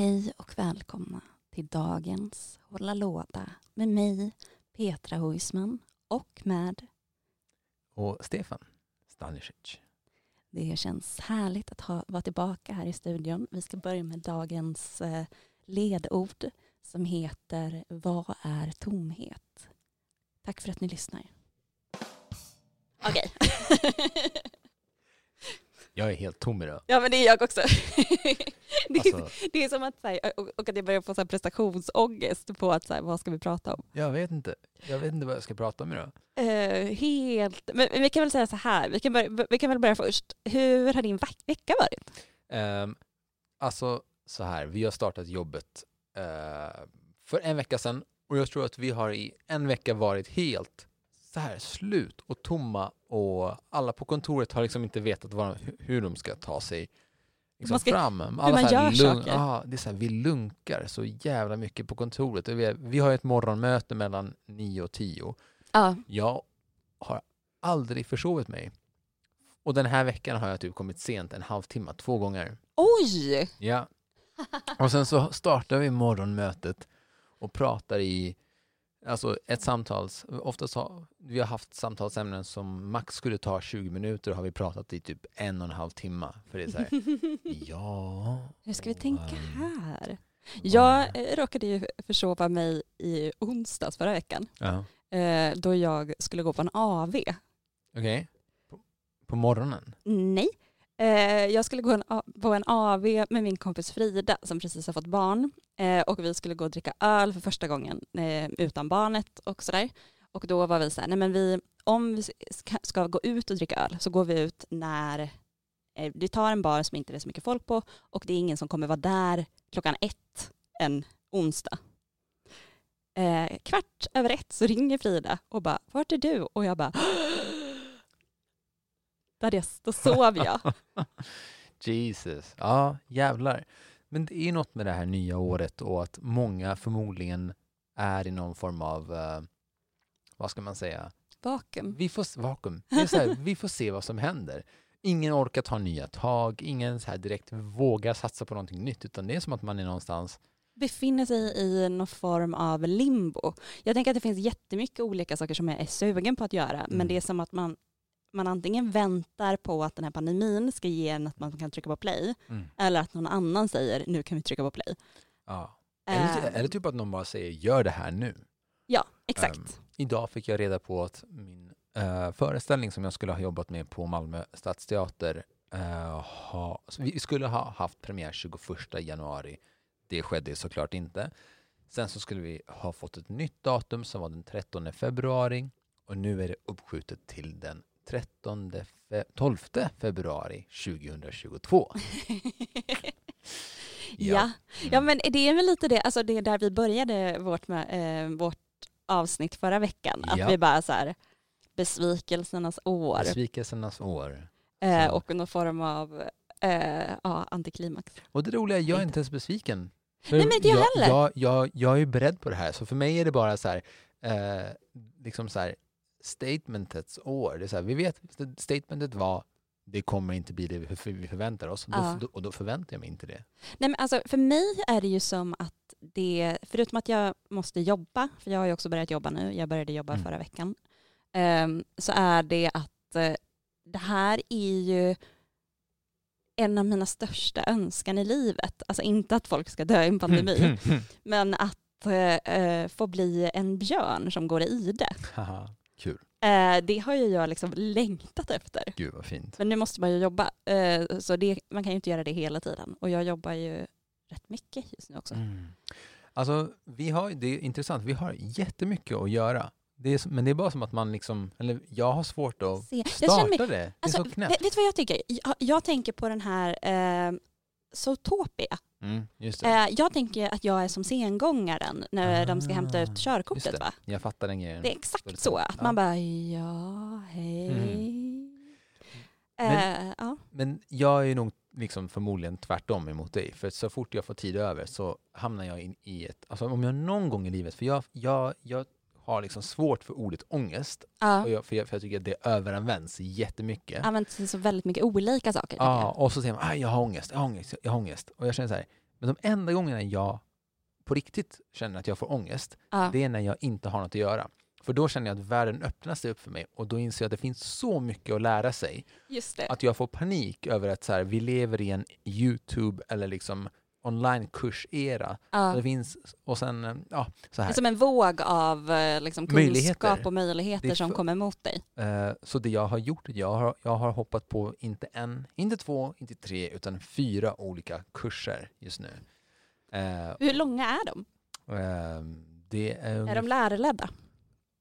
Hej och välkomna till dagens Hålla låda med mig, Petra Huisman och med Och Stefan Stanisic. Det känns härligt att ha, vara tillbaka här i studion. Vi ska börja med dagens eh, ledord som heter Vad är tomhet? Tack för att ni lyssnar. Okej. Jag är helt tom idag. ja men det är jag också. det, är, Alltså, det är som att, så här, och, att jag börjar få så här prestationsångest på att så här, vad ska vi prata om? jag vet inte. Jag vet inte vad jag ska prata om idag. Eh, helt, men men vi kan väl säga så här, vi kan, börja, vi kan väl börja först. Hur har din veck- vecka varit? Um, alltså så här, vi har startat jobbet eh, för en vecka sedan och jag tror att vi har i en vecka varit helt så här slut och tomma och alla på kontoret har liksom inte vetat vad, hur de ska ta sig liksom Man ska- fram. Alla man så här gör saker. Ja, det är så här, vi lunkar så jävla mycket på kontoret. Vi, vi har ett morgonmöte mellan 9 och 10 Ja. Jag har aldrig försovit mig. Och den här veckan har jag typ kommit sent en halvtimme, två gånger. Oj! Ja. Och sen så startar vi morgonmötet och pratar i alltså ett samtals, oftast har vi har haft samtalsämnen som max skulle ta 20 minuter och har vi pratat i typ en och en halv timme. För det är så här, ja. Hur ska vi tänka här? Jag eh, råkade ju försova mig i onsdags förra veckan Ja. eh, då jag skulle gå på en AV. Okej. På, på morgonen? Nej. Eh, jag skulle gå en, på en AV med min kompis Frida som precis har fått barn eh, och vi skulle gå och dricka öl för första gången eh, utan barnet och sådär. Och då var vi så här, nej men vi, om vi ska, ska gå ut och dricka öl så går vi ut när eh, vi tar en bar som inte är så mycket folk på och det är ingen som kommer vara där klockan ett en onsdag. Eh, kvart över ett så ringer Frida och bara, vart är du? Och jag bara, där jag, då sov jag. Jesus. Ja, jävlar. Men det är något med det här nya året och att många förmodligen är i någon form av, eh, vad ska man säga, Vakuum. vi får, vakuum. Här, vi får se vad som händer. Ingen orkar ta nya tag, ingen så här direkt vågar satsa på någonting nytt, utan det är som att man är någonstans, Befinner sig i någon form av limbo. Jag tänker att det finns jättemycket olika saker som jag är sugen på att göra, men Mm. det är som att man, man antingen väntar på att den här pandemin ska ge en att man kan trycka på play, eller att någon annan säger nu kan vi trycka på play. ja. Eller, Eh, eller typ att någon bara säger gör det här nu. ja, exakt. Ehm, idag fick jag reda på att min eh, föreställning som jag skulle ha jobbat med på Malmö stadsteater eh, ha, vi skulle ha haft premiär 21 januari. Det skedde såklart inte. Sen så skulle vi ha fått ett nytt datum som var den 13 februari och nu är det uppskjutet till den 13 fe- 12 februari 2022. ja. ja, men det är väl lite det, alltså det är där vi började vårt, med, eh, vårt avsnitt förra veckan, att Ja. vi bara så här besvikelsernas år Besvikelsernas år. eh, och någon form av eh, ja, antiklimax. Och det roliga är, jag är Inte. ens besviken. För Nej, men inte jag heller. Jag, jag, jag är beredd på det här, så för mig är det bara så här, eh, liksom så här, statementets år. Det är så här, vi vet, statementet var, det kommer inte bli det vi för- vi förväntar oss, och då, Ja. och då förväntar jag mig inte det. Nej, men alltså, för mig är det ju som att det, förutom att jag måste jobba, för jag har ju också börjat jobba nu, jag började jobba Mm. förra veckan, ehm, så är det att eh, det här är ju en av mina största önskan i livet. Alltså inte att folk ska dö i en pandemi, men att eh, få bli en björn som går i ide. Kul. Eh, det har ju jag liksom längtat efter. Gud vad fint. Men nu måste man ju jobba, eh, så det, man kan ju inte göra det hela tiden. Och jag jobbar ju rätt mycket just nu också. Mm. Alltså, vi har, det är intressant, vi har jättemycket att göra. Det är, men det är bara som att man liksom, eller jag har svårt att Se, starta mig, det. Det är alltså, så vet, knäppt. vet du vad jag tycker? Jag, jag tänker på den här, eh, Zootopia. Mm. Eh, jag tänker att jag är som sengångaren när de ska hämta Ah, ut körkortet va? Jag fattar den grejen. Det är exakt så, att Ja. man bara ja, hej. Mm. Eh, ja. Men jag är nog liksom förmodligen tvärtom emot dig. För så fort jag får tid över så hamnar jag in i ett... Alltså om jag någon gång i livet... För jag, jag, jag har liksom svårt för ordet ångest. Ja. Och jag, för, jag, för jag tycker att det överanvänds jättemycket. Använt till så väldigt mycket olika saker. Ja, och så säger man "Aj, jag har ångest, jag har ångest, jag har ångest. Och jag känner så här, men de enda gångerna jag på riktigt känner att jag får ångest, Ja. det är när jag inte har något att göra. För då känner jag att världen öppnar sig upp för mig och då inser jag att det finns så mycket att lära sig. Att jag får panik över att så här, vi lever i en YouTube eller liksom online-kursera. Ja. Det finns, och sen, eh, ja, så Det här. är som en våg av eh, liksom, Möjligheter. kunskap och möjligheter Det är som kommer mot dig. Eh, Så det jag har gjort, jag har, jag har hoppat på inte en, inte två, inte tre, utan fyra olika kurser just nu. Eh, Hur långa är de? Ehm, Det är, Är de lärarledda?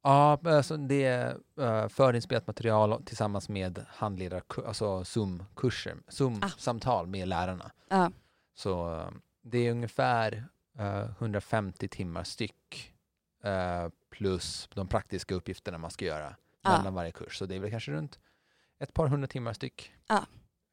Ja, alltså det är uh, förinspelat material tillsammans med handledare, alltså Zoom-kurser, Ah. Zoom-samtal med lärarna. Ja. Så eh, det är ungefär eh, 150 timmar styck eh, plus de praktiska uppgifterna man ska göra Ja. mellan varje kurs. Så det är väl kanske runt ett par hundra timmar styck. Ja.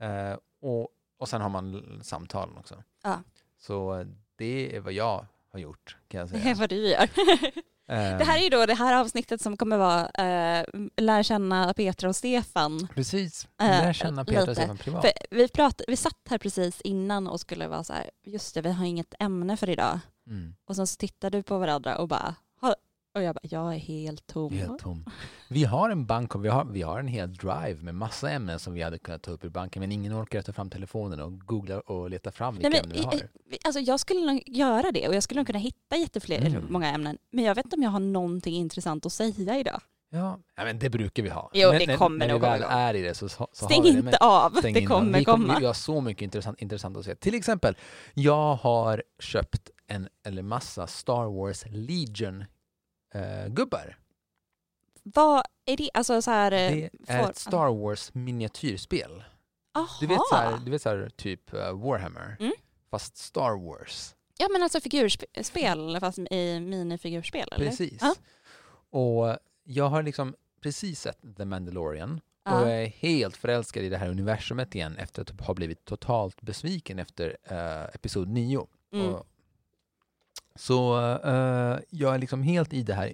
Eh, och, och sen har man samtalen också. Ja. Så eh, det är vad jag har gjort kan jag Det är säga. vad du gör. Ehm, Det här är ju då det här avsnittet som kommer vara eh, lär känna Petra och Stefan. Precis, Eh, lär känna Petra och Stefan privat. För vi, prat, vi satt här precis innan och skulle vara så här, just det vi har inget ämne för idag. Mm. Och sen så tittar du på varandra och bara, och jag bara, jag är helt tom. Helt tom. Vi har en bank och vi har, vi har en hel drive med massa ämnen som vi hade kunnat ta upp i banken men ingen orkar ta fram telefonen och googla och leta fram vilka Nej, ämnen men, vi i- har. alltså, jag skulle nog göra det och jag skulle nog kunna hitta jättefler, Mm. många ämnen. Men jag vet inte om jag har någonting intressant att säga idag. Ja, men det brukar vi ha. Jo, när, det när, kommer när nog vi väl är i det så, så Stäng har vi det. inte av, stäng det kommer vi komma. Vi har så mycket intressant, intressant att se. Till exempel, jag har köpt en eller massa Star Wars Legion-gubbar. Vad är det? Alltså så här... eh, det är ett Star Wars miniatyrspel. Aha. Du vet, så här, du vet så här, typ eh, Warhammer, Mm. fast Star Wars. Ja men alltså figurspel fast i minifigurspel eller? Precis. Ja. Och jag har liksom precis sett The Mandalorian Ja. och jag är helt förälskad i det här universumet igen efter att ha blivit totalt besviken efter eh, episod 9. Mm. Och, så eh, jag är liksom helt i det här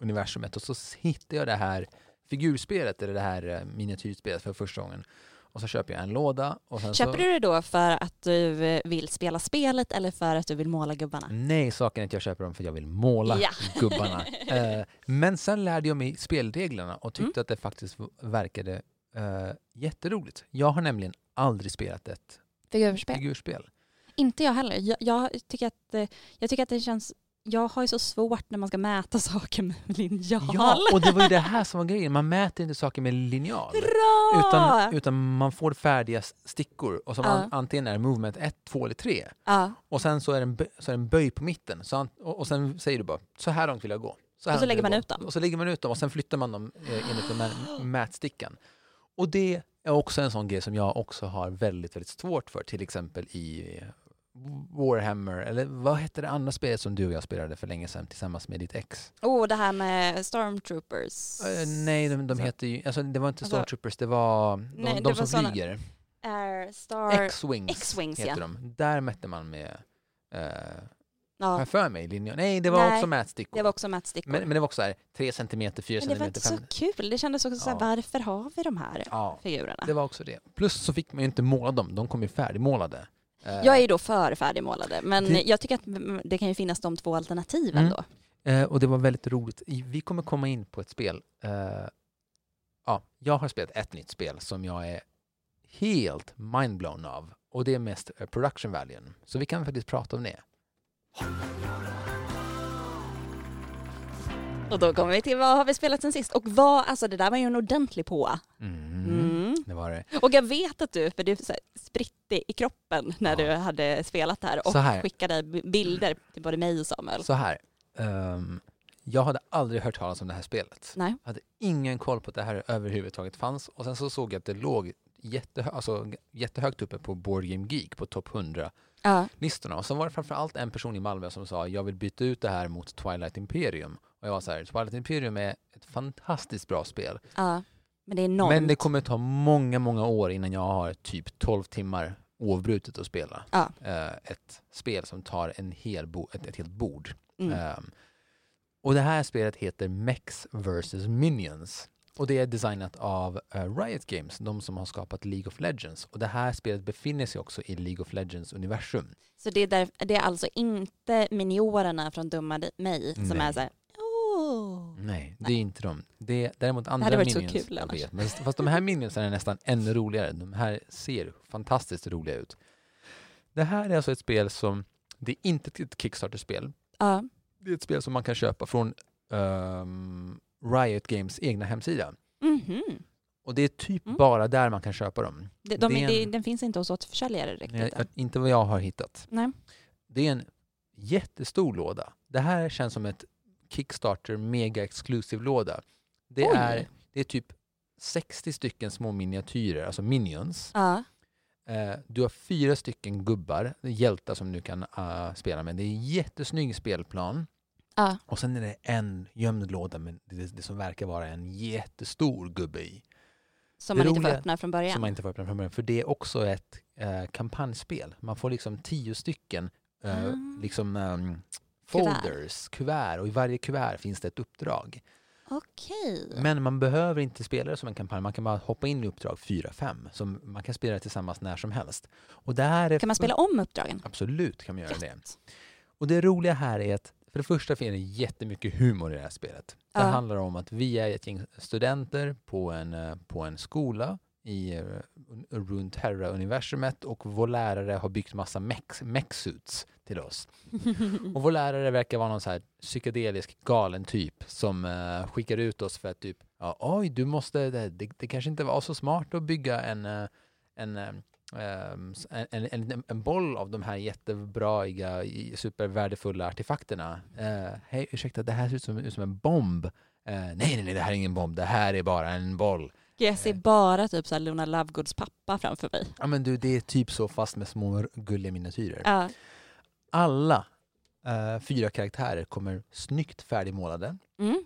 universumet och så hittar jag det här figurspelet, eller det här uh, miniatyrspelet för första gången. Och så köper jag en låda. Köper så, du det då för att du eh, vill spela spelet eller för att du vill måla gubbarna? Nej, saken är att jag köper dem för att jag vill måla Ja. gubbarna. Eh, men sen lärde jag mig spelreglerna och tyckte Mm. att det faktiskt verkade eh, jätteroligt. Jag har nämligen aldrig spelat ett Figurspel? figurspel. Inte jag heller. Jag, jag, tycker att, eh, jag tycker att det känns... Jag har ju så svårt när man ska mäta saker med linjal. Ja, och det var ju det här som var grejen. Man mäter inte saker med linjal. Bra! Utan, utan man får färdiga stickor och som an, antingen är movement 1, 2 eller 3. ja. Och sen så är det en, så är det en böj på mitten. Så och, och sen säger du bara, så här långt vill jag gå. här Och så lägger man gå. ut dem. Och så lägger man ut dem och sen flyttar man dem eh, enligt den mätstickan. Och det är också en sån grej som jag också har väldigt, väldigt svårt för. Till exempel i eh, Warhammer, eller vad hette det andra spelet som du och jag spelade för länge sedan tillsammans med ditt ex? Oh, det här med stormtroopers. Eh, nej, de, de heter ju, alltså det var inte Alltså- Stormtroopers, det var de, Nej, de var som såna- flyger. Air Star... X-Wings X-Wings, heter ja. de. Där mätte man med, har ja, för mig, linjer. Nej, det var Nej, också mätstickor. det var också mätstickor. men, men det var också så här, 3 centimeter, 4 Men det var centimeter, inte så 5 kul. Det kändes också så här, Ja. varför har vi de här Ja, figurerna? det var också det. Plus så fick man ju inte måla dem, de kom ju färdigmålade. Eh, Jag är ju då för färdigmålade, men Det- jag tycker att det kan ju finnas de två alternativen Mm. då. Eh, och det var väldigt roligt. Vi kommer komma in på ett spel. Eh, ja, jag har spelat ett nytt spel som jag är helt mindblown av. Och det är mest eh, production valuen. Så vi kan faktiskt prata om det. Och då kommer vi till vad har vi spelat sen sist? Och vad, alltså det där var ju en ordentlig på. Mm. Mm. Det var det. Och jag vet att du, för du så här, spritte i kroppen när Ja. du hade spelat här och här. skickade bilder till både mig och Samuel. Så här. ehm, jag hade aldrig hört talas om det här spelet. Nej. Jag hade ingen koll på att det här överhuvudtaget fanns. Och sen så såg jag att det låg jättehö alltså, jättehögt uppe på Board Game Geek på topp 100 Ja. Och sen var det framförallt en person i Malmö som sa jag vill byta ut det här mot Twilight Imperium. Och jag var så här, Twilight Imperium är ett fantastiskt bra spel. ja. Men det är enormt. Men det kommer ta många, många år innan jag har typ 12 timmar oavbrutet att spela. Ja. Eh, ett spel som tar en hel bo- ett, ett helt bord. Mm. Ehm, och det här spelet heter Mex vs Minions. Och det är designat av eh, Riot Games, de som har skapat League of Legends. Och det här spelet befinner sig också i League of Legends universum. Så det är, där, det är alltså inte miniorerna från Dumma mig som Nej. är så här. Nej, det är inte de. Det är däremot andra hade varit så minions. kul jag vet. Men, fast de här minionsarna är nästan ännu roligare. De här ser fantastiskt roliga ut. Det här är alltså ett spel som, det är inte ett Kickstarter-spel. Ja. Det är ett spel som man kan köpa från ehm, Riot Games egna hemsida. Mhm. Och det är typ Mm. bara där man kan köpa dem. Det, de, Det är det, en- den finns inte hos återförsäljare riktigt. Än. inte vad jag har hittat. Nej. Det är en jättestor låda. Det här känns som ett Kickstarter mega exclusive låda. Det Oj. är, det är typ 60 stycken små miniatyrer, alltså minions. Ja. Eh, du har fyra stycken gubbar, hjältar som du kan eh, spela med. Det är en jättesnygg spelplan. Och sen är det en gömd låda med det, det som verkar vara en jättestor gubbe i. Som Det man inte får roliga- öppna från början. Som man inte får öppna från början. För det är också ett eh, kampanjspel. Man får liksom tio stycken eh, Ah. liksom, Kuvert. Folders, kuvert. Och i varje kuvert finns det ett uppdrag. Okej. Men man behöver inte spela det som en kampanj. Man kan bara hoppa in i uppdrag 4-5. Som man kan spela det tillsammans när som helst. Och det här är Kan man spela om uppdragen? Absolut kan man göra det. Gött. Och det roliga här är att för det första finns det jättemycket humor i det här spelet. Det Ja. handlar om att vi är ett gäng studenter på en, eh, på en skola i eh, Runeterra-universumet och vår lärare har byggt massa mech-suits till oss. Och vår lärare verkar vara någon så här psykedelisk galen typ som eh, skickar ut oss för att typ, ja, oj, du måste, det, det, det kanske inte var så smart att bygga en, eh, en eh, ehm, en, en, en, en boll av de här jättebraiga, supervärdefulla artefakterna. Eh, Hej, ursäkta, det här ser ut som, ut som en bomb. Eh, nej, nej, nej, det här är ingen bomb. Det här är bara en boll. Jag ser bara typ så här Luna Lovegoods pappa framför mig. Ja, men du, det är typ så fast med små gulliga miniatyrer. Ja. Alla eh, fyra karaktärer kommer snyggt färdigmålade. Mm.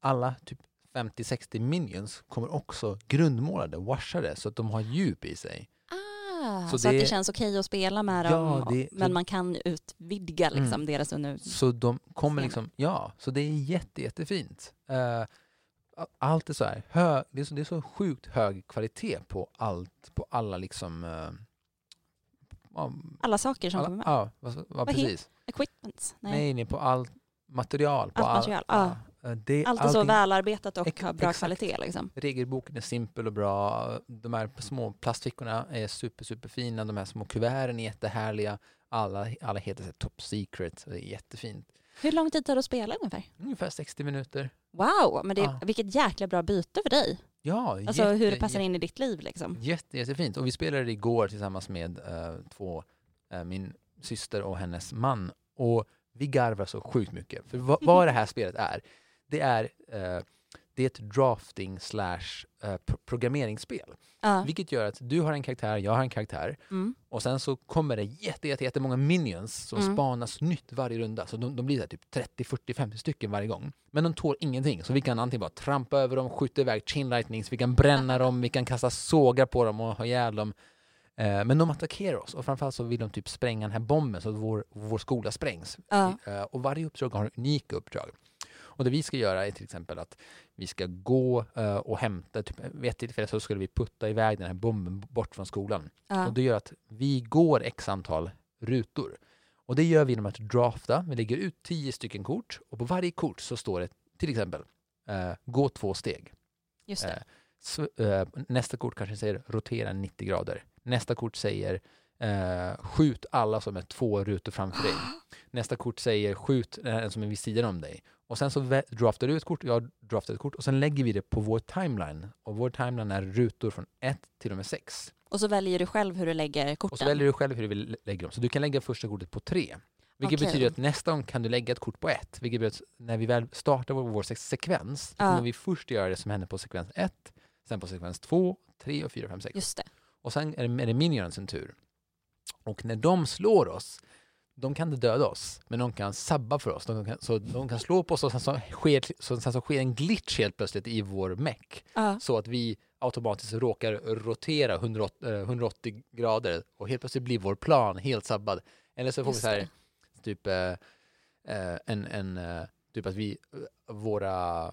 Alla typ 50-60 minions kommer också grundmålade, washade, så att de har djup i sig. Ah, Så så, att det- det känns okej att spela med Ja, dem. det- men man kan utvidga liksom Mm. deras under... Så de kommer liksom, ja, så det är jätte, jättefint. Eh, allt är så här, hö, det, är så, det är så sjukt hög kvalitet på allt, på alla liksom... eh, ja, Alla saker som alla, kommer med. ja, vad, vad precis. Equipments? Nej. Nej, nej, på allt material. På Allt all- material, ja. ja, det, Allt är så allting- välarbetat och har bra exakt. kvalitet liksom. Regelboken är simpel och bra. De här små plastfickorna är super, super fina. De här små kuverten är jättehärliga. Alla, alla heter så top secret. Så det är jättefint. Hur lång tid tar det att spela ungefär? Ungefär 60 minuter. Wow, men det Ja. vilket jäkla bra byte för dig. Ja, Alltså jätte, hur det passar jätte- in i ditt liv liksom. Jätte, jättefint. Och vi spelade igår tillsammans med eh, två, eh, min syster och hennes man. Och vi garvar så sjukt mycket. För vad, vad det här spelet är, det är, eh, det är ett drafting slash eh, pro- programmeringsspel. Ja. Vilket gör att du har en karaktär, jag har en karaktär. Mm. Och sen så kommer det jätte, jätte, jättemånga minions som Mm. spanas nytt varje runda. Så de, de blir typ 30, 40, 50 stycken varje gång. Men de tål ingenting. Så vi kan antingen bara trampa över dem, skjuta iväg chain lightnings, vi kan bränna dem, vi kan kasta sågar på dem och ha ihjäl dem. Eh, men de attackerar oss och framförallt så vill de typ spränga den här bomben så att vår, vår skola sprängs. Ja. Eh, och varje uppdrag har unika uppdrag. Och det vi ska göra är till exempel att vi ska gå eh, och hämta, typ, vid ett tillfälle så skulle vi putta iväg den här bomben bort från skolan. Ja. Och det gör att vi går x antal rutor. Och det gör vi genom att drafta. Vi lägger ut tio stycken kort och på varje kort så står det till exempel eh, gå två steg. Just det. Eh, så, nästa kort kanske säger rotera 90 grader. Nästa kort säger eh, skjut alla som är två rutor framför dig. Nästa kort säger skjut en som är vid sidan om dig. Och sen så draftar du ett kort, jag draftar ett kort och sen lägger vi det på vår timeline. Och vår timeline är rutor från 1 till och med 6. Och så väljer du själv hur du lägger Och korten. så väljer du själv hur du vill lä- lägga dem. Så du kan lägga första kortet på 3. Vilket Okej. betyder att nästa gång kan du lägga ett kort på 1. Vilket betyder att när vi väl startar vår, vår se- sekvens, Ja. kommer vi först göra det som händer på sekvens 1. sen på sekvens 2, 3 och 4, 5, 6. Just det. Och sen är det, är det minionsen tur. Och när de slår oss, de kan inte döda oss, men de kan sabba för oss. De kan, så de kan slå på oss och sen så, sker, så, sen så sker en glitch helt plötsligt i vår meck. Ja. Så att vi automatiskt råkar rotera 180, eh, 180 grader och helt plötsligt blir vår plan helt sabbad. Eller så får vi Just så här, det. typ eh, eh, en, en eh, typ att vi, eh, våra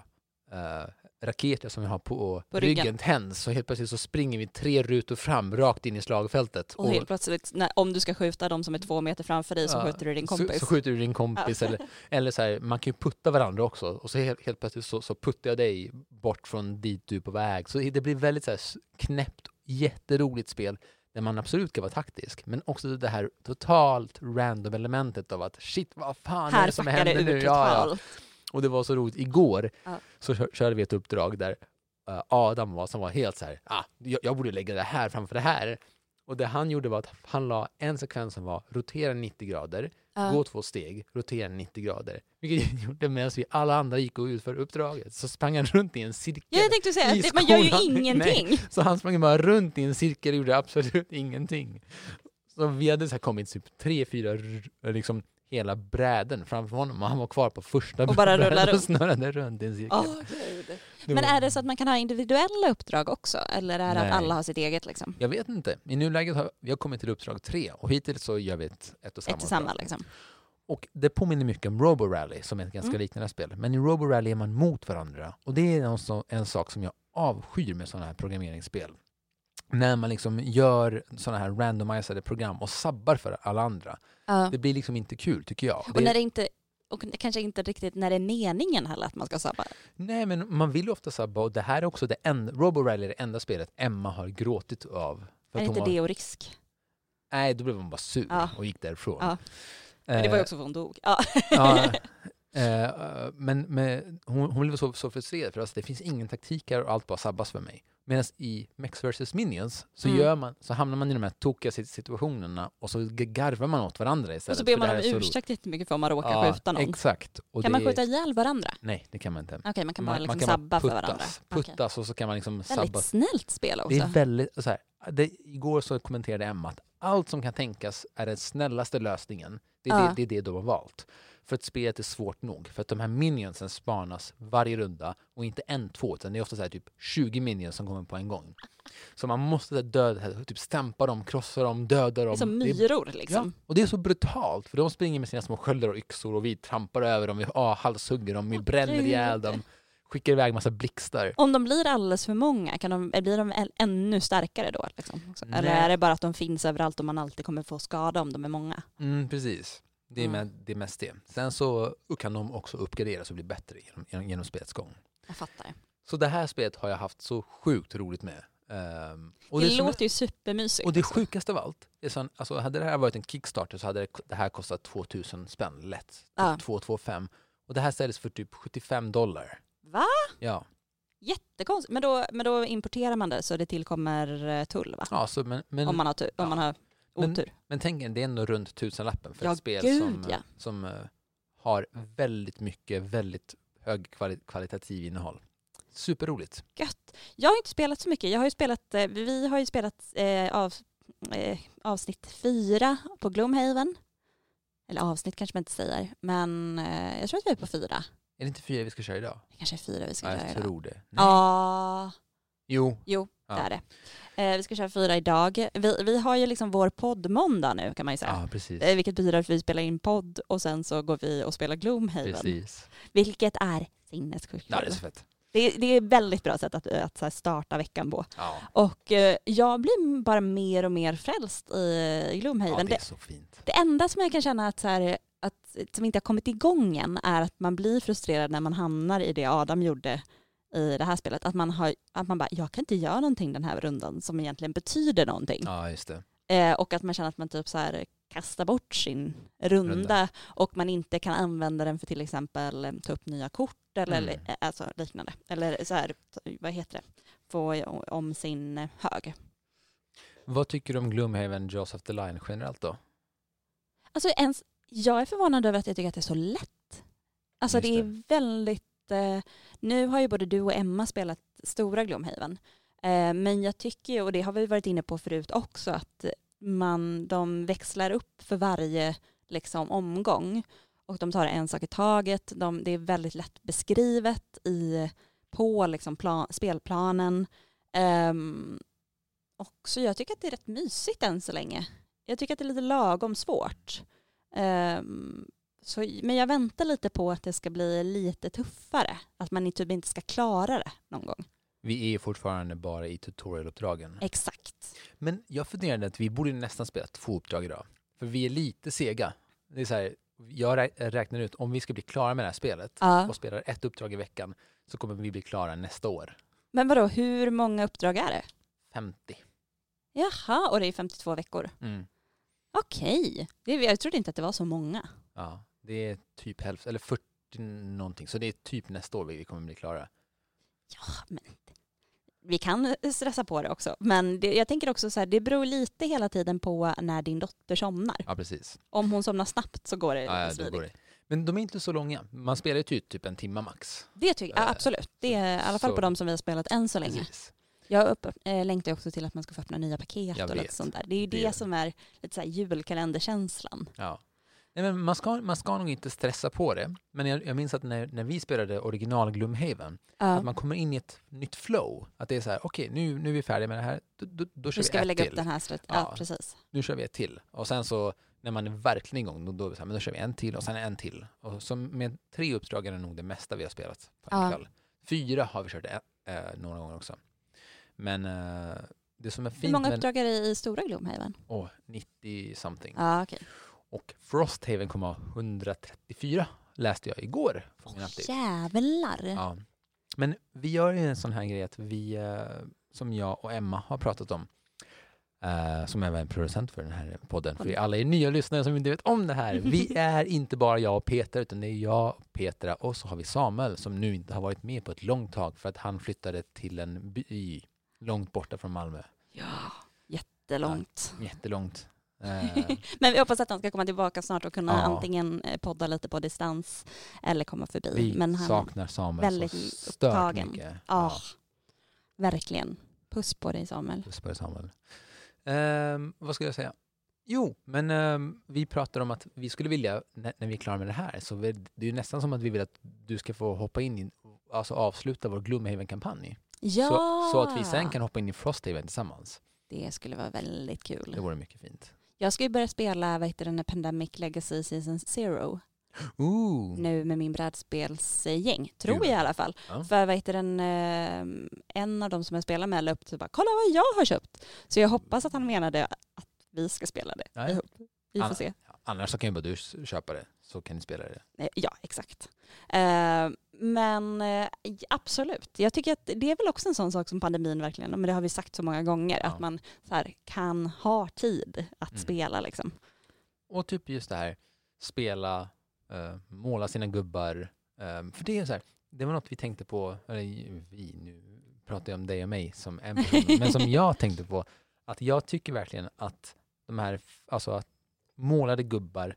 eh, raketer som vi har på, På ryggen. ryggen. tänds så helt plötsligt så springer vi tre rutor fram rakt in i slagfältet. Och helt plötsligt, när, om du ska skjuta de som är två meter framför dig så Ja, skjuter du din Så, kompis. så skjuter du din kompis. Eller, eller så här, man kan ju putta varandra också. Och så helt, helt plötsligt så, så puttar jag dig bort från dit du är på väg. Så det blir väldigt så här knäppt, jätteroligt spel. Där man absolut kan vara taktisk. Men också det här totalt random elementet av att shit vad fan är Här det som det händer ur nu? Ja, ja. Och det var så roligt. Igår Ja. så kö- körde vi ett uppdrag där eh, Adam var som var helt så här, ah, jag, jag borde lägga det här framför det här. Och det han gjorde var att han la en sekvens som var rotera 90 grader, Ja. gå två steg, rotera 90 grader. Vilket gjorde medan vi alla andra gick och utförde uppdraget. Så sprang han runt i en cirkel. Ja, jag tänkte säga, det, man gör ju ingenting. Så han sprang bara runt i en cirkel och gjorde absolut ingenting. Så vi hade så här kommit typ tre, fyra, liksom hela bräden framför honom och han var kvar på första Och bara brädan och snurrade runt i en cirkel. Det Men är det så att man kan ha individuella uppdrag också? Eller är det Nej. att alla har sitt eget liksom? Jag vet inte. I nuläget har vi har kommit till uppdrag tre och hittills så gör vi ett, ett och samma. Ett och samma uppdrag. liksom? Och det påminner mycket om Robo Rally som är ett ganska Mm. liknande spel. Men i Robo Rally är man mot varandra och det är en sak som jag avskyr med sådana här programmeringsspel. När man liksom gör sådana här randomiserade program och sabbar för alla andra. Ja. Det blir liksom inte kul tycker jag. Och Det- när det inte och kanske inte riktigt när det är meningen heller att man ska sabba. Nej, men man vill ju ofta sabba och det här är också det enda, Robo Rally är det enda spelet Emma har gråtit av. För Är att inte var, det och risk? Nej, då blev hon bara sur Ja. och gick därifrån. Ja. Men det var ju också för hon dog. Ja. Ja, eh, men, men hon, hon blev så, så frustrerad för att det finns ingen taktik här och allt bara sabbas för mig. Medan i Mex vs Minions så, Mm. gör man, så hamnar man i de här tokiga sit- situationerna och så garvar man åt varandra istället. Och så ber för man om ursäkt jättemycket för om man råkar Ja, skjuta någon. Exakt. Och Kan man skjuta ihjäl varandra? Nej, det kan man inte. Okej, man kan bara liksom kan sabba för puttas, varandra. Okej. Puttas och så kan man liksom sabba. Väldigt snällt spel också. Det är väldigt, så här, det, igår så kommenterade Emma att allt som kan tänkas är den snällaste lösningen. Det är, Ja. det, det, är det de har valt. För att spelet är svårt nog. För att de här minionsen spanas varje runda och inte en, två, utan det är ofta så här typ 20 minions som kommer på en gång. Så man måste döda, typ stämpa dem, krossa dem, döda dem. som myror Ja, liksom. och det är så brutalt för de springer med sina små sköldar och yxor och vi trampar över dem, vi ah, halshugger dem, vi bränner ihjäl dem, skickar iväg massa blixtar. Om de blir alldeles för många, kan de, blir de ännu starkare då? Liksom? Eller är det bara att de finns överallt och man alltid kommer få skada om de är många? Mm, precis. Det är, Mm. med, det är mest det. Sen så kan de också uppgraderas och bli bättre genom, genom, genom spelets gång. Jag fattar. Så det här spelet har jag haft så sjukt roligt med. Och, det det låter ju supermysigt. är, och det också. sjukaste av allt, är sån, alltså hade det här varit en Kickstarter så hade det, det här kostat 2000 spänn lätt. Ja. 225. Och det här säljs för typ 75 dollar. Va? Ja, Jättekonstigt. Men då, men då importerar man det så det tillkommer eh, tull va? ja så, men, men, om man har, tu- ja. om man har Men- otur. men tänk det är ändå runt tusenlappen för Ja, ett spel gud, som, ja. som eh, har väldigt mycket, väldigt hög kvali- kvalitativ innehåll. Superroligt. Gött. Jag har inte spelat så mycket. Jag har ju spelat, eh, vi har ju spelat eh, av, eh, avsnitt fyra på Gloomhaven. Eller avsnitt kanske man inte säger. Men eh, jag tror att vi är på fyra. Är det inte fyra vi ska köra idag? Det kanske är fyra vi ska Ja, jag idag. tror det. Nej. Ja, Jo. jo Ja. det är det. Eh, vi ska köra fyra idag. Vi, vi har ju liksom vår poddmåndag nu kan man ju säga. Ja, precis. Eh, Vilket betyder att vi spelar in podd och sen så går vi och spelar Gloomhaven. Precis. Vilket är sinnessjukt Ja, det är så fett. det, det är ett väldigt bra sätt att, att så här starta veckan på. Ja, Och eh, jag blir bara mer och mer frälst i ja Gloomhaven. det är det, så fint. det enda som jag kan känna att, så här, att, som inte har kommit igång än är att man blir frustrerad när man hamnar i det Adam gjorde i det här spelet. Att man, har, att man bara, jag kan inte göra någonting den här rundan som egentligen betyder någonting. Ja, just det. Eh, och att man känner att man typ så här kastar bort sin runda, Runda. och man inte kan använda den för till exempel eh, ta upp nya kort eller Mm. eh, alltså, liknande. Eller så här, vad heter det, få om sin hög. Vad tycker du om Gloomhaven Jaws of the Line generellt då? Alltså ens, jag är förvånad över att jag tycker att det är så lätt. Alltså Just det är väldigt, eh, nu har ju både du och Emma spelat stora Gloomhaven Eh, men jag tycker ju, och det har vi varit inne på förut också, att man, de växlar upp för varje liksom, omgång och de tar en sak i taget. De, det är väldigt lätt beskrivet i, på liksom, plan, spelplanen. Um, och så jag tycker att det är rätt mysigt än så länge. Jag tycker att det är lite lagom svårt. Um, så, men jag väntar lite på att det ska bli lite tuffare. Att man typ inte ska klara det någon gång. Vi är fortfarande bara i tutorialuppdragen. Exakt. Men jag funderade att vi borde nästan spela två uppdrag idag. För vi är lite sega. Det är så här, jag räknar ut, om vi ska bli klara med det här spelet Ja. och spelar ett uppdrag i veckan så kommer vi bli klara nästa år. Men vadå, hur många uppdrag är det? 50. Jaha, och det är 52 veckor. Mm. Okej. Det- Jag trodde inte att det var så många. Ja, det är typ hälften, eller 40 någonting. Så det är typ nästa år vi kommer bli klara. Ja, men vi kan stressa på det också. Men det, jag tänker också så här, det beror lite hela tiden på när din dotter somnar. Ja, precis. Om hon somnar snabbt så går det Ja, ja, smidigt. går det. Men de är inte så långa. Man spelar ju typ, typ en timme max. Det tycker jag, ja, Eh, absolut. Det är i alla fall så- på de som vi har spelat än så länge. Precis. Jag upp, äh, längtar också till att man ska få öppna nya paket Jag och vet. lite sånt där. Det är ju det, Det- som är lite så här julkalenderkänslan. Ja. Nej, men man, ska, man ska nog inte stressa på det. Men jag, jag minns att när, när vi spelade original Gloomhaven, Ja. att man kommer in i ett nytt flow. Att det är så här, okej, nu, nu är vi färdiga med det här. Då, då, då kör Nu vi ska ett vi lägga till. upp den här strat- ja. Ja. precis. Nu kör vi ett till. Och sen så, när man är verkligen igång, då, då, så här, men då kör vi en till och sen en till. Och så med tre uppdrag är det nog det mesta vi har spelat på en Ja. kväll. Fyra har vi kört ä- äh, några gånger också. Men äh, det som är fint Hur många uppdrag är det i stora Gloomhaven? Åh, 90 something. Ja, okej. Och Frosthaven kommer ha 134 läste jag igår. Åh, jävlar. Ja. Men vi gör ju en sån här grej att vi, eh, som jag och Emma har pratat om, eh, som även är producent för den här podden, för alla är nya lyssnare som inte vet om det här. Vi är inte bara jag och Peter, utan det är jag, Petra och så har vi Samuel som nu inte har varit med på ett långt tag för att han flyttade till en by långt borta från Malmö. Ja, jättelångt. Jättelångt. Eh, Men vi hoppas att han ska komma tillbaka snart och kunna Ja. antingen eh, podda lite på distans eller komma förbi. vi Men han, saknar Samuel väldigt så upptagen. mycket. ja, verkligen. Puss på dig Samuel. Puss på dig Samuel. Ehm, vad ska jag säga? Jo, men ehm, vi pratar om att vi skulle vilja, när, när vi är klara med det här, så vi, det är ju nästan som att vi vill att du ska få hoppa in i, alltså avsluta vår Gloomhaven-kampanj. Ja! Så, så att vi sen kan hoppa in i Frosthaven tillsammans. Det skulle vara väldigt kul. Det vore mycket fint. Jag ska ju börja spela vad heter den, Pandemic Legacy Season Zero Ooh. nu med min brädspelsgäng. Tror Kul. jag i alla fall. Ja. För vad heter den, eh, en av dem som jag spelar med la upp typ bara kolla vad jag har köpt. Så jag hoppas att han menade att vi ska spela det Ja, ja. ihop. Vi får se. Annars så kan ju bara du köpa det, så kan ni spela det. Eh, Ja, exakt. Eh, Men eh, absolut, jag tycker att det är väl också en sån sak som pandemin verkligen, men det har vi sagt så många gånger, Ja. att man så här, kan ha tid att Mm. spela liksom. Och typ just det här, spela, måla sina gubbar. För det är så här, det var något vi tänkte på, eller vi, nu pratar jag om dig och mig som en person, men som jag tänkte på, att jag tycker verkligen att de här, alltså att målade gubbar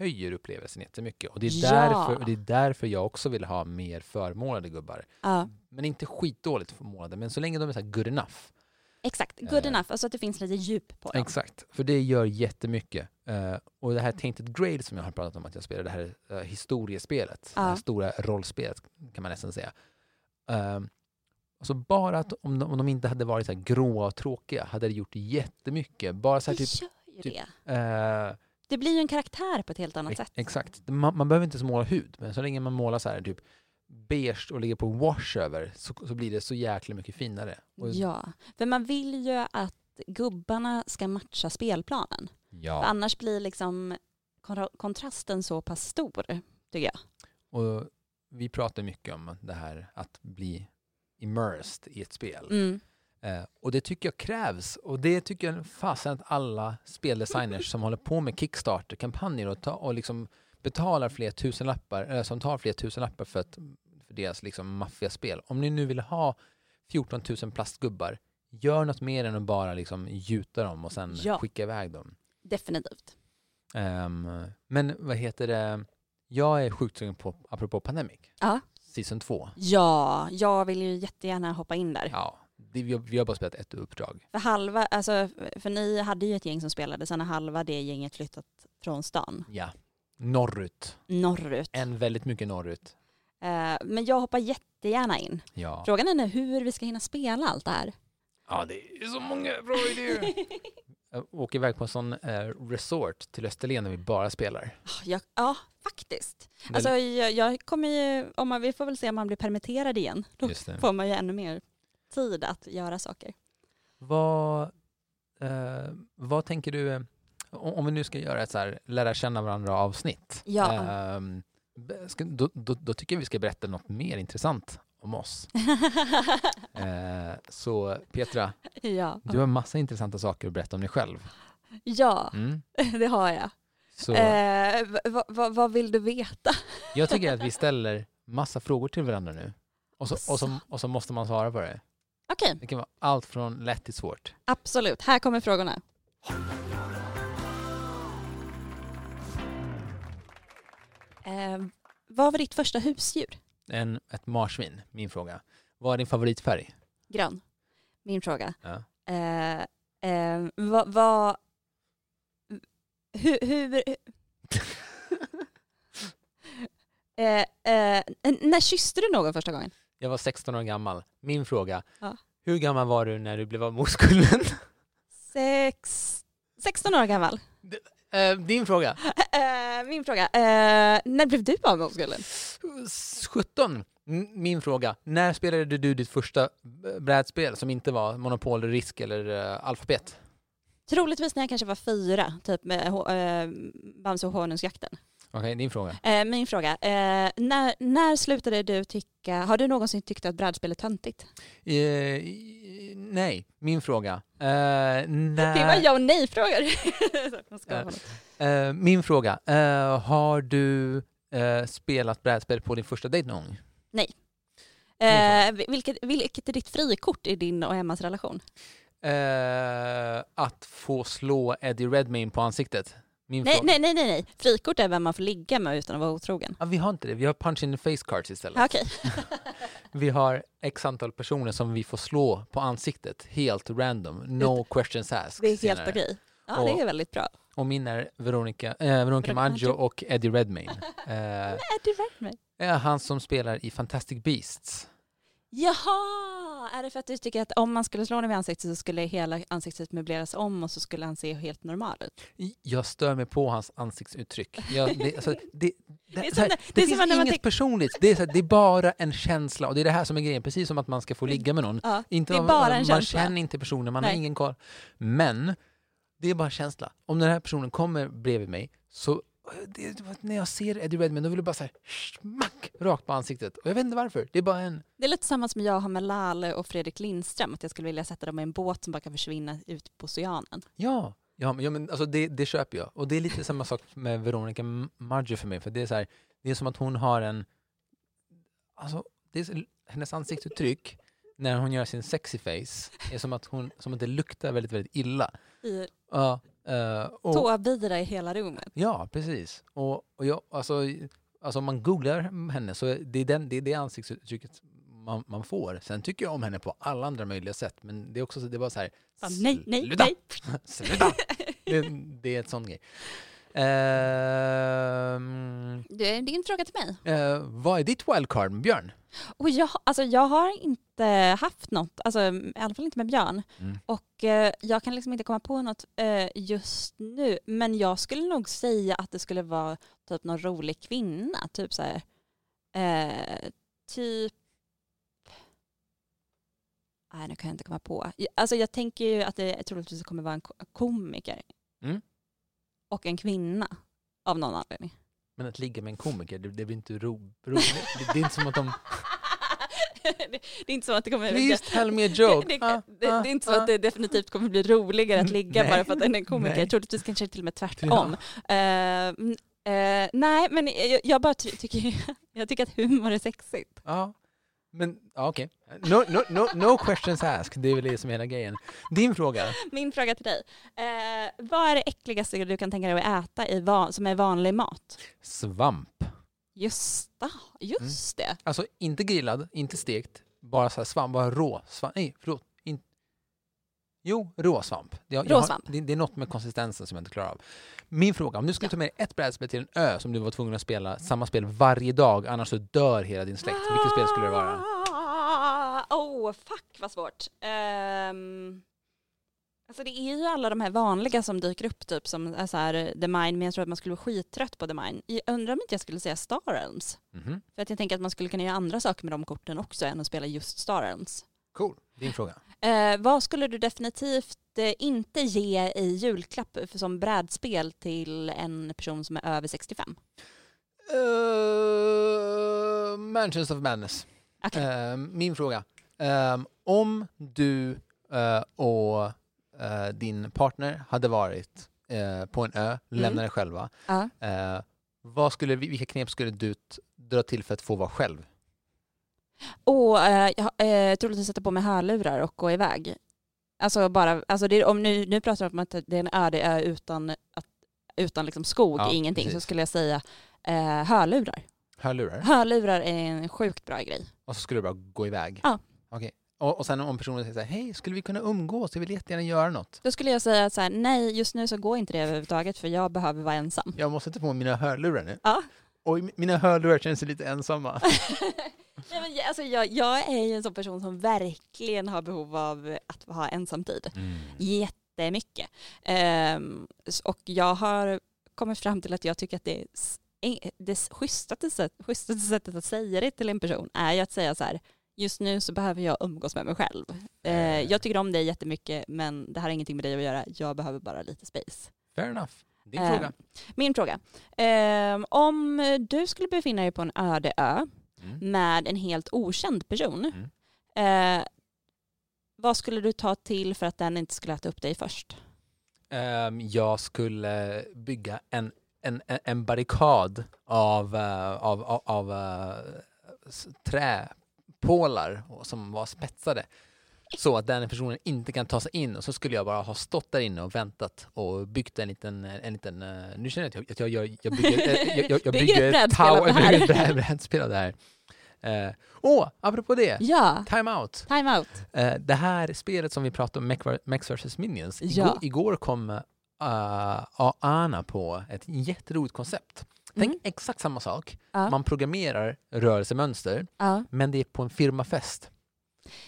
höjer upplevelsen jättemycket. Och det är, Ja. därför, och det är därför jag också vill ha mer förmålade gubbar. Ja, Men inte skitdåligt målade, men så länge de är så good enough. exakt. Good Eh. enough, alltså att det finns lite djup på dem. Exakt, för det gör jättemycket. Uh, och det här Tainted Grade som jag har pratat om att jag spelar, det här uh, historiespelet, det här Ja. stora rollspelet kan man nästan säga. Um, alltså bara att om de, om de inte hade varit så här gråa och tråkiga hade det gjort jättemycket. Bara så här typ, typ- det. eh, Det blir ju en karaktär på ett helt annat sätt. exakt, man, man behöver inte ens måla hud, men så länge man målar så här typ beige och ligger på wash över så, så blir det så jäkla mycket finare. Och, Ja, för man vill ju att gubbarna ska matcha spelplanen. För ja. annars blir liksom kontra- kontrasten så pass stor, tycker jag. Och vi pratar mycket om det här att bli immersed i ett spel. Mm. Eh, och det tycker jag krävs. Och det tycker jag fasen att alla speldesigners som håller på med Kickstarter-kampanjer och, ta, och liksom betalar fler tusenlappar, eller som tar fler tusenlappar för, att, för deras liksom maffiaspel. Om ni nu vill ha 14 000 plastgubbar, gör något mer än att bara liksom gjuta dem och sen Ja. skicka iväg dem. Definitivt. Ehm, men vad heter det? Jag är sjukt sugen på, apropå Pandemic, Ja. Season 2. Ja, jag vill ju jättegärna hoppa in där. Ja, vi, har, vi har bara spelat ett uppdrag. För halva, alltså, för ni hade ju ett gäng som spelade, sen har halva det gänget flyttat från stan, Ja. Norrut. norrut. En väldigt mycket norrut. Eh, men jag hoppar jättegärna in. Ja. Frågan är nu hur vi ska hinna spela allt det här. ja, det är så många bra idéer. Åker iväg på en sån eh, resort till Österlen där vi bara spelar. Jag, ja, faktiskt. Den- Alltså, jag, jag kommer ju, om man, vi får väl se om man blir permitterad igen. Då får man ju ännu mer tid att göra saker. Vad, eh, vad tänker du, eh, om vi nu ska göra ett så här lära känna varandra avsnitt. Ja. be- ska, då, då, då tycker jag vi ska berätta något mer intressant om oss. Eh, så Petra, ja. du har massa intressanta saker att berätta om dig själv. ja, Mm. det har jag. Eh, v- v- vad vill du veta? jag tycker att vi ställer massa frågor till varandra nu. Och så, och, så, och så måste man svara på det. Okej, Det kan vara allt från lätt till svårt. absolut. Här kommer frågorna. Eh, vad var ditt första husdjur? En, ett marsvin, min fråga. Vad är din favoritfärg? Grön. Min fråga. Ja. Eh, eh, vad... vad hur... hur eh, eh, när kysste du någon första gången? Jag var 16 år gammal. Min fråga. Ja. Hur gammal var du när du blev av med oskulden? Sex, 16 år gammal. Eh, din fråga. Eh, min fråga. Eh, när blev du av med oskulden? 17. M- Min fråga. När spelade du ditt första brädspel som inte var Monopol, Risk eller uh, Alfabet? Troligtvis när jag kanske var fyra, typ med uh, Bamse och honungsjakten. Okej, din fråga. Eh, min fråga. Eh, när, när slutade du tycka, har du någonsin tyckt att brädspel är töntigt? Eh, nej, min fråga. Eh, när, Det var ja och nej-frågor. Bara. Eh, min fråga. Eh, har du eh, spelat brädspel på din första dejt någon gång? Eh, vilket, vilket är ditt frikort i din och Emmas relation? Eh, att få slå Eddie Redmayne på ansiktet. Min Nej, fråga. nej, nej, nej, nej. Frikort är vem man får ligga med utan att vara otrogen. Ja, vi har inte det. Vi har punch in the face cards istället. Ja, Okej. Vi har x antal personer som vi får slå på ansiktet helt random. No questions asked. Det är helt senare. okej. Ja, det är väldigt bra. Och min är Veronica, eh, Veronica Maggio och Eddie Redmayne. Eh, Eddie Redmayne. är han som spelar i Fantastic Beasts. Jaha! Är det för att du tycker att om man skulle slå honom i ansiktet så skulle hela ansiktet möbleras om och så skulle han se helt normal ut? Jag stör mig på hans ansiktsuttryck. Jag, det, alltså, det, det, så här, det det finns inget personligt. Det är, så här, det är bara en känsla och det är det här som är grejen. Precis som att man ska få ligga med någon. Ja, Inte det är bara en man känsla. känner inte personen, man har Nej. ingen koll. Men det är bara känsla. Om den här personen kommer bredvid mig så det, det var- när jag ser Eddie Redmayne då vill jag bara säga smack rakt på ansiktet. Och jag vet inte varför. Det är bara en... Det är lite samma som jag har med Lale och Fredrik Lindström, att jag skulle vilja sätta dem i en båt som bara kan försvinna ut på oceanen. Ja, ja, men, ja men alltså det, det köper jag. Och det är lite samma sak med Veronica Maggio för mig. För det är så här, det är som att hon har en... Alltså, det är så, hennes ansiktsuttryck när hon gör sin sexy face är som att, hon, som att det luktar väldigt, väldigt illa. I Ja, eh, och, tåbira i hela rummet. Ja, precis. Och, och jag, alltså, alltså om man googlar henne så det är den, det, är det ansiktsuttrycket man, man får. Sen tycker jag om henne på alla andra möjliga sätt, men det är också så- det var så här... Fan, nej, nej, sluta! nej. Sluta! det, det är ett sånt grej. Ehm, Det är din fråga till mig. eh, vad är ditt wildcard med Björn? Och jag, alltså, jag har inte haft något, alltså, i alla fall inte med Björn. Mm. Och eh, jag kan liksom inte komma på något eh, just nu. Men jag skulle nog säga att det skulle vara typ någon rolig kvinna. Typ så här, eh, typ... Nej, nu kan jag inte komma på. Alltså jag tänker ju att det troligtvis kommer vara en ko- komiker. Mm. Och en kvinna. Av någon anledning. Men att ligga med en komiker, det, det blir inte ro, roligt. Det, det är inte som att de... det, det är inte så att det kommer... Please tell me a joke. Det, Ah, ah, är inte så ah. att det definitivt kommer bli roligare att ligga Nej. bara för att den är komiker. Nej. Troligtvis kanske till och med tvärtom. Ja. Mm, eh, nej, men jag, jag bara ty tycker, jag tycker att humor är sexigt. Ja, men ja, okej. No, no, no, no questions asked, det är väl det som är hela grejen. Din fråga? Min fråga till dig. Eh, vad är det äckligaste du kan tänka dig att äta i som är vanlig mat? Svamp. Just, ah, just det. Alltså inte grillad, inte stekt, bara så här svamp, bara rå svamp. Nej, förlåt. Jo, råsvamp. Jag, jag Råsvamp. Har, det, det är något med konsistensen som jag inte klarar av. Min fråga, om du skulle Ja. ta med dig ett brädspel till en ö som du var tvungen att spela samma spel varje dag, annars så dör hela din släkt. Vilket spel skulle det vara? Åh, oh, fuck vad svårt. Um, alltså det är ju alla de här vanliga som dyker upp, typ som är så här, The Mind, men jag tror att man skulle vara skittrött på The Mind. Jag undrar om inte jag skulle säga Star Realms. Mhm. För att jag tänker att man skulle kunna göra andra saker med de korten också än att spela just Star Realms. Cool. Din fråga. Eh, vad skulle du definitivt eh, inte ge i julklapp för, som brädspel till en person som är över 65? Uh, Mansions of Madness. Okej. Eh, min fråga. Ehm, om du eh, och eh, din partner hade varit eh, på en ö, lämnade er själva, eh, vad skulle, vilka knep skulle du dra till för att få vara själv? Och eh, jag eh, troligtvis sätta på mig hörlurar och gå iväg. Alltså bara, alltså det, om nu, nu pratar vi om att det är en öde ö utan, att, utan liksom skog, Ja, ingenting, så precis. skulle jag säga eh, hörlurar. Hörlurar? Hörlurar är en sjukt bra grej. Och så skulle du bara gå iväg? Ja. Okej. Och, och sen om personen säger så här, hej, skulle vi kunna umgås? Jag vill jättegärna göra något. Då skulle jag säga så här, nej just nu så går inte det överhuvudtaget för jag behöver vara ensam. Jag måste ta på mina hörlurar nu. Ja. Och mina hörlurar känns lite ensamma. Nej, men, jag- alltså, jag, jag är ju en sån person som verkligen har behov av att ha ensamtid. Jättemycket. Ehm, s- och jag har kommit fram till att jag tycker att det, det schysstaste, sätt, schysstaste sättet att säga det till en person är ju att säga så här, just nu så behöver jag umgås med mig själv. Eh, jag tycker om dig jättemycket men det här har ingenting med dig att göra, jag behöver bara lite space. Fair enough. Din Eh, fråga. Min fråga. Ehm, om du skulle befinna dig på en öde ö Mm. med en helt okänd person, Mm. eh, vad skulle du ta till för att den inte skulle äta upp dig först? Ehm, jag skulle bygga en, en, en- barrikad av, eh, av, av, av eh, träpålar som var spetsade. Så att den personen inte kan ta sig in och så skulle jag bara ha stått där inne och väntat och byggt en liten, en liten eh, nu känner jag att jag, jag, jag bygger, eh, jag, jag, jag Bygger ett brädspel av det här. här. Eh, Åh, apropå det, Ja, time out. time out. Eh, det här spelet som vi pratade om, Mechs vs Minions, Ja. igår, igår kom uh, Ana på ett jätteroligt koncept. Tänk Mm. exakt samma sak. Ja. Man programmerar rörelsemönster, Ja, men det är på en firmafest.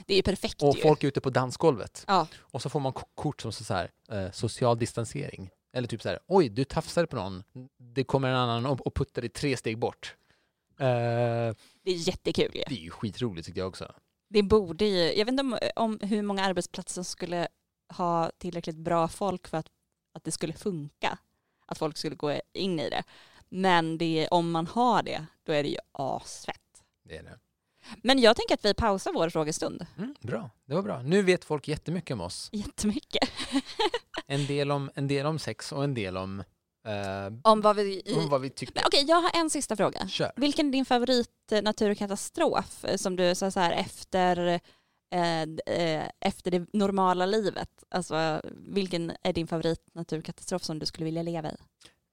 Det är ju perfekt Och ju. folk är ute på dansgolvet. Ja. Och så får man kort som så här, eh, social distansering. Eller typ så här, oj, du tafsade på någon. Det kommer en annan och, och puttar dig tre steg bort. Eh, Det är jättekul ju. det är ju skitroligt tycker jag också. Det borde ju, jag vet inte om, om hur många arbetsplatser som skulle ha tillräckligt bra folk för att, att det skulle funka. Att folk skulle gå in i det. Men det, om man har det, då är det ju asfett. Det är det. Men jag tänker att vi pausar vår frågestund Mm, bra, det var bra. Nu vet folk jättemycket om oss. jättemycket. En del om, en del om sex och en del om, eh, Om vad vi... om vad vi tycker. Okej, jag har en sista fråga. Kör. Vilken är din favorit naturkatastrof som du så här efter, eh, eh, efter det normala livet? Alltså vilken är din favorit naturkatastrof som du skulle vilja leva i?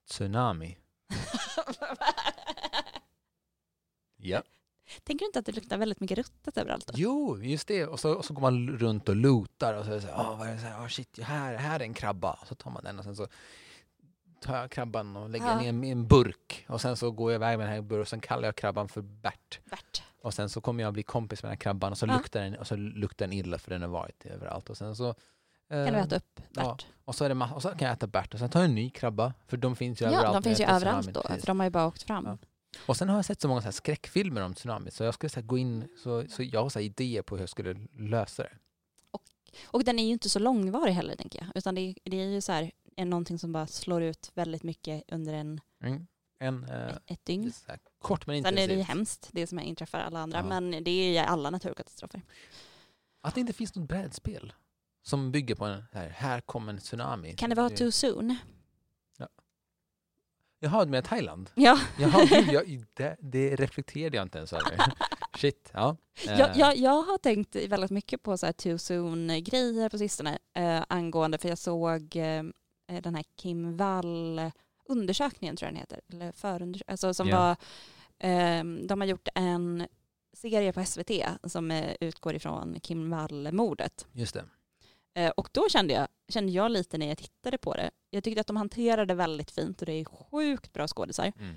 Tsunami. Ja. Tänker du inte att det luktar väldigt mycket ruttet överallt då? Jo, just det. Och så, och så går man runt och lootar och så är det så här, "Åh, vad är det så här, oh, shit, här, här är en krabba. Och så tar man den och sen så tar jag krabban och lägger Ja. den i en, i en burk. Och sen så går jag iväg med den här burken och sen kallar jag krabban för Bert. Bert. Och sen så kommer jag bli kompis med den här krabban och så, Ja. luktar, den, och så luktar den illa för den har varit överallt. Och sen så... Kan du eh, äta upp ja. Bert? Och så, är det och så kan jag äta Bert och sen tar jag en ny krabba. För de finns ju Ja, överallt. de finns ju överallt då, för de har ju bara åkt fram. Ja. Och sen har jag sett så många så skräckfilmer om tsunami så jag skulle så gå in, så, så jag har så idéer på hur jag skulle lösa det. Och den är ju inte så långvarig heller tänker jag, utan det är, det är ju så här en, någonting som bara slår ut väldigt mycket under en, Mm. En eh, ett dygn. så här, kort men Sen är det ju intensivt. hemskt, det som inträffar alla andra, Ja. men det är ju alla naturkatastrofer. Att det inte finns något brädspel som bygger på en här, här kommer en tsunami. Kan det vara too soon? Jaha, du menar Thailand? Ja, Jaha, gud, jag, det, det reflekterade jag inte ens över. Shit, ja. Eh, jag, jag, jag har tänkt väldigt mycket på så här too soon-grejer på sistone eh, angående, för jag såg eh, den här Kim Wall undersökningen tror jag den heter, eller förundersökningen, alltså som Ja. var, eh, de har gjort en serie på SVT som eh, utgår ifrån Kim Wall-mordet. Just det. Eh, och då kände jag, kände jag lite när jag tittade på det, jag tyckte att de hanterade väldigt fint och det är sjukt bra skådisar. Mm.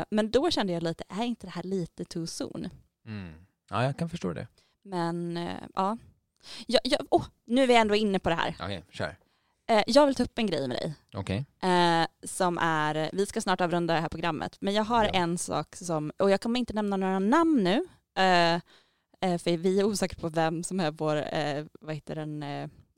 Eh, men då kände jag lite, är inte det här lite too soon? Mm. Ja, jag kan förstå det. Men eh, ja. Jag, jag, oh, nu är vi ändå inne på det här. Okej, kör. Eh, jag vill ta upp en grej med dig. Okej. Eh, som är, vi ska snart avrunda det här programmet, men jag har Ja. en sak som, och jag kommer inte nämna några namn nu, för vi är osäkra på vem som är vår, vad heter den,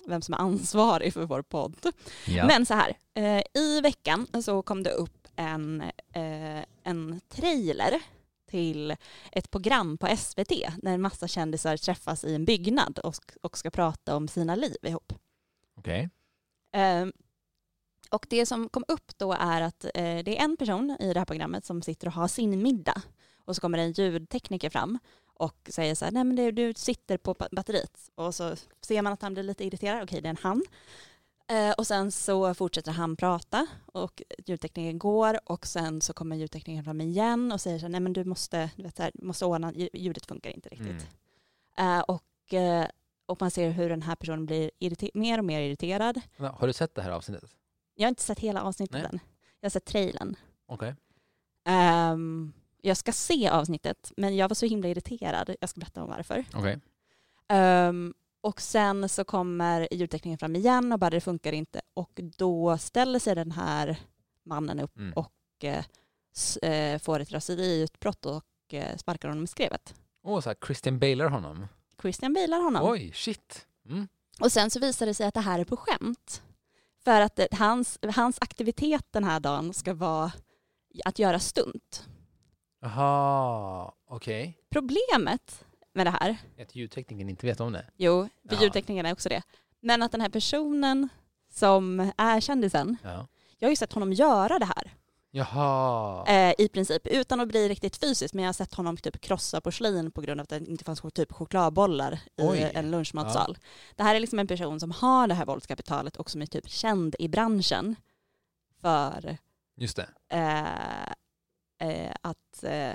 vem som är ansvarig för vår podd. Ja. Men så här, eh, i veckan så kom det upp en, eh, en trailer till ett program på SVT när en massa kändisar träffas i en byggnad och, och ska prata om sina liv ihop. Okej. Eh, och det som kom upp då är att eh, det är en person i det här programmet som sitter och har sin middag och så kommer en ljudtekniker fram och säger så här, nej men det, du sitter på ba- batteriet och så ser man att han blir lite irriterad, okej det är en han. Eh, och sen så fortsätter han prata och ljudteknikern går och sen så kommer ljudteknikern fram igen och säger så här, nej men du måste, du vet, så här, måste ordna, ljudet funkar inte riktigt. Mm. Eh, och, eh, och man ser hur den här personen blir mer och mer irriterad. Har du sett det här avsnittet? Jag har inte sett hela avsnittet Nej. än. Jag har sett trailern. Okej. Ehm, jag ska se avsnittet, men jag var så himla irriterad. Jag ska berätta om varför. Okej. Ehm, och sen så kommer ljudteknikern fram igen och bara det funkar inte. Och då ställer sig den här mannen upp Mm. och eh, eh, får ett raseriutbrott och eh, sparkar honom i skrevet. Åh, så här, Christian Bailar honom. Christian bailar honom. Oj, shit. Mm. Och sen så visar det sig att det här är på skämt. För att det, hans, hans aktivitet den här dagen ska vara att göra stunt. Jaha, okej. Problemet med det här, Att ljudteknikern inte vet om det. jo, för Ja. ljudteknikerna är också det, men att den här personen som är kändisen, Ja. jag har ju sett honom göra det här Jaha. eh, i princip, utan att bli riktigt fysiskt, men jag har sett honom typ krossa porslin på grund av att det inte fanns typ chokladbollar i Oj. en lunchmatsal. Det här är liksom en person som har det här våldskapitalet och som är typ känd i branschen för Just det. eh, eh, att eh,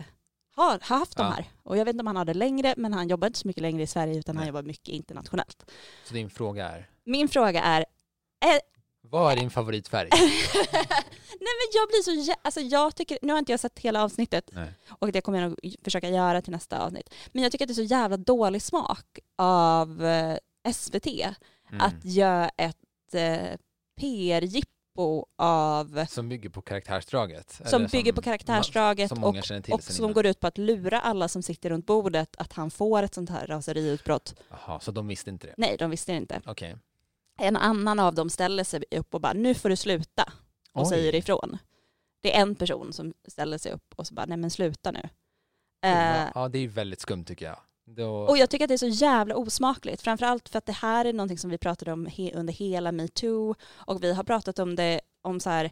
ha, ha haft de Ja. här. Och jag vet inte om han har det längre, men han jobbar inte så mycket längre i Sverige utan han Nej. jobbar mycket internationellt. Så din fråga är, Min fråga är, vad är din favoritfärg? nej men jag blir så, alltså jag tycker, nu har inte jag sett hela avsnittet Nej. och det kommer jag nog försöka göra till nästa avsnitt. Men jag tycker att det är så jävla dålig smak av eh, SVT Mm. att göra ett eh, PR-jippo av Som bygger på karaktärsdraget? som bygger på karaktärsdraget som och, och som innan. går ut på att lura alla som sitter runt bordet att han får ett sånt här raseriutbrott. Jaha, så de visste inte det? Nej, de visste inte. Okej. En annan av dem ställer sig upp och bara nu får du sluta och Oj. säger ifrån. Det är en person som ställer sig upp och så bara nej men sluta nu. Eh, Ja, det är ju väldigt skumt tycker jag. Då... och jag tycker att det är så jävla osmakligt. Framförallt för att det här är någonting som vi pratade om he- under hela metoo och vi har pratat om det om så här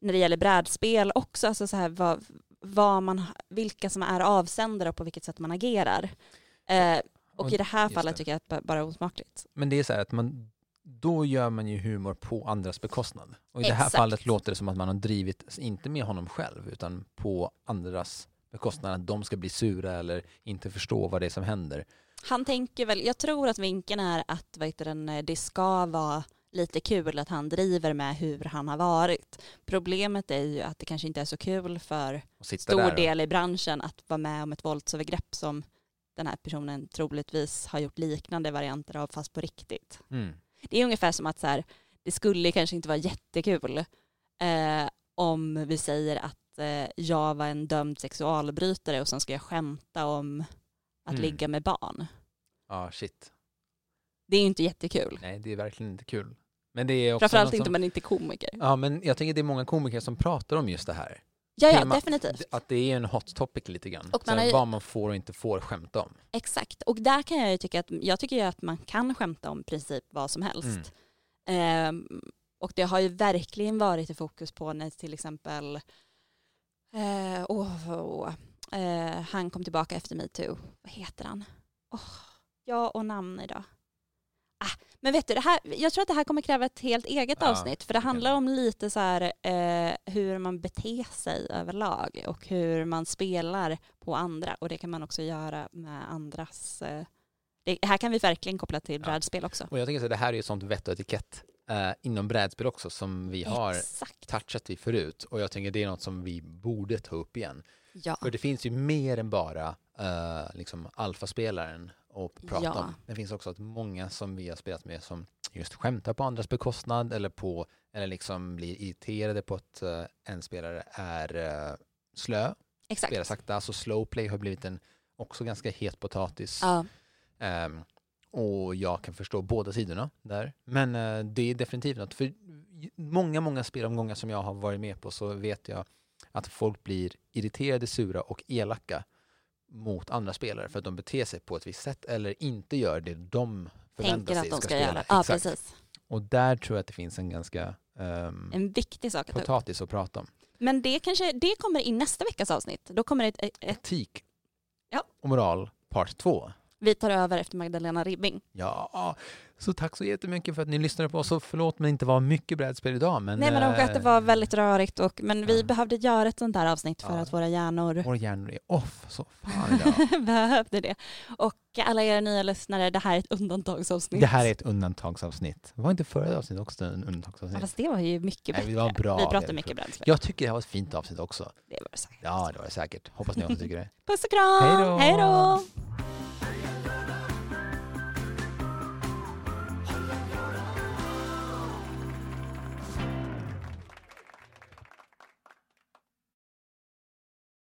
när det gäller brädspel också, alltså så här vad, vad man, vilka som är avsändare och på vilket sätt man agerar. Eh, och, Och i det här fallet det. tycker jag att det bara är osmakligt. Men det är så här att man, då gör man ju humor på andras bekostnad. Och i det här Exakt. fallet låter det som att man har drivit, inte med honom själv, utan på andras bekostnad. Att de ska bli sura eller inte förstå vad det är som händer. Han tänker väl, jag tror att vinkeln är att vad heter den, eh, det ska vara lite kul att han driver med hur han har varit. Problemet är ju att det kanske inte är så kul för stor del i branschen att vara med om ett våldsövergrepp som den här personen troligtvis har gjort liknande varianter av fast på riktigt. Mm. Det är ungefär som att så här, det skulle kanske inte vara jättekul eh, om vi säger att eh, jag var en dömd sexualbrytare och sen ska jag skämta om att Mm. ligga med barn. Ja, shit. Det är ju inte jättekul. Nej, det är verkligen inte kul. Men det är också Framförallt inte som... om man inte är komiker. Ja, men jag tänker det är många komiker som pratar om just det här. Ja, ja definitivt. Att det är en hot topic lite grann. Och man ju- Vad man får och inte får skämta om. Exakt. Och där kan jag ju tycka att, jag tycker ju att man kan skämta om princip vad som helst. Ehm, och det har ju verkligen varit i fokus på när till exempel eh, åh, åh, eh, han kom tillbaka efter metoo. Vad heter han? Åh, ja och namn idag. Ah, men vet du, det här, jag tror att det här kommer kräva ett helt eget Ja, avsnitt. För det handlar om lite så här eh, hur man beter sig överlag och hur man spelar på andra. Och det kan man också göra med andras... Eh, det här kan vi verkligen koppla till brädspel också. Och jag tänker så det här är ju sånt vett och etikett eh, inom brädspel också som vi har Exakt. touchat vid förut och jag tänker det är något som vi borde ta upp igen. Ja. För det finns ju mer än bara eh, liksom alfaspelaren att prata Ja. om. Det finns också att många som vi har spelat med som just skämtar på andras bekostnad eller på eller liksom blir irriterade på att eh, en spelare är eh, slö, Exakt. spelar sakta. Så slow play har blivit en också ganska het potatis. Ja. Ehm, och jag kan förstå båda sidorna där. Men eh, det är definitivt något. För många, många spelomgångar som jag har varit med på så vet jag att folk blir irriterade, sura och elaka mot andra spelare för att de beter sig på ett visst sätt eller inte gör det de förväntar sig att de ska spela. göra. Ja, precis. Och där tror jag att det finns en ganska ehm, En viktig sak potatis att prata om. Men det kanske, det kommer i nästa veckas avsnitt. Då kommer det ett, ett, Etik Ja. och moral part två. Vi tar över efter Magdalena Ribbing. Ja, så tack så jättemycket för att ni lyssnade på oss. Och förlåt mig inte var mycket brädspel idag. Men, Nej men och att det eh, var väldigt rörigt och, men vi Ja. behövde göra ett sånt där avsnitt för Ja. att våra hjärnor Våra hjärnor är off så fan idag. behövde det. Och alla er nya lyssnare, det här är ett undantagsavsnitt. Det här är ett undantagsavsnitt. Var inte förra avsnittet också ett Ja, undantagsavsnitt? fast det var ju mycket Nej, bättre. det var bra, vi var mycket brädspel. Jag tycker det här var ett fint avsnitt också. Det var det säkert. Ja, det var det säkert. Hoppas ni också tycker det. Puss och kram! Hej då!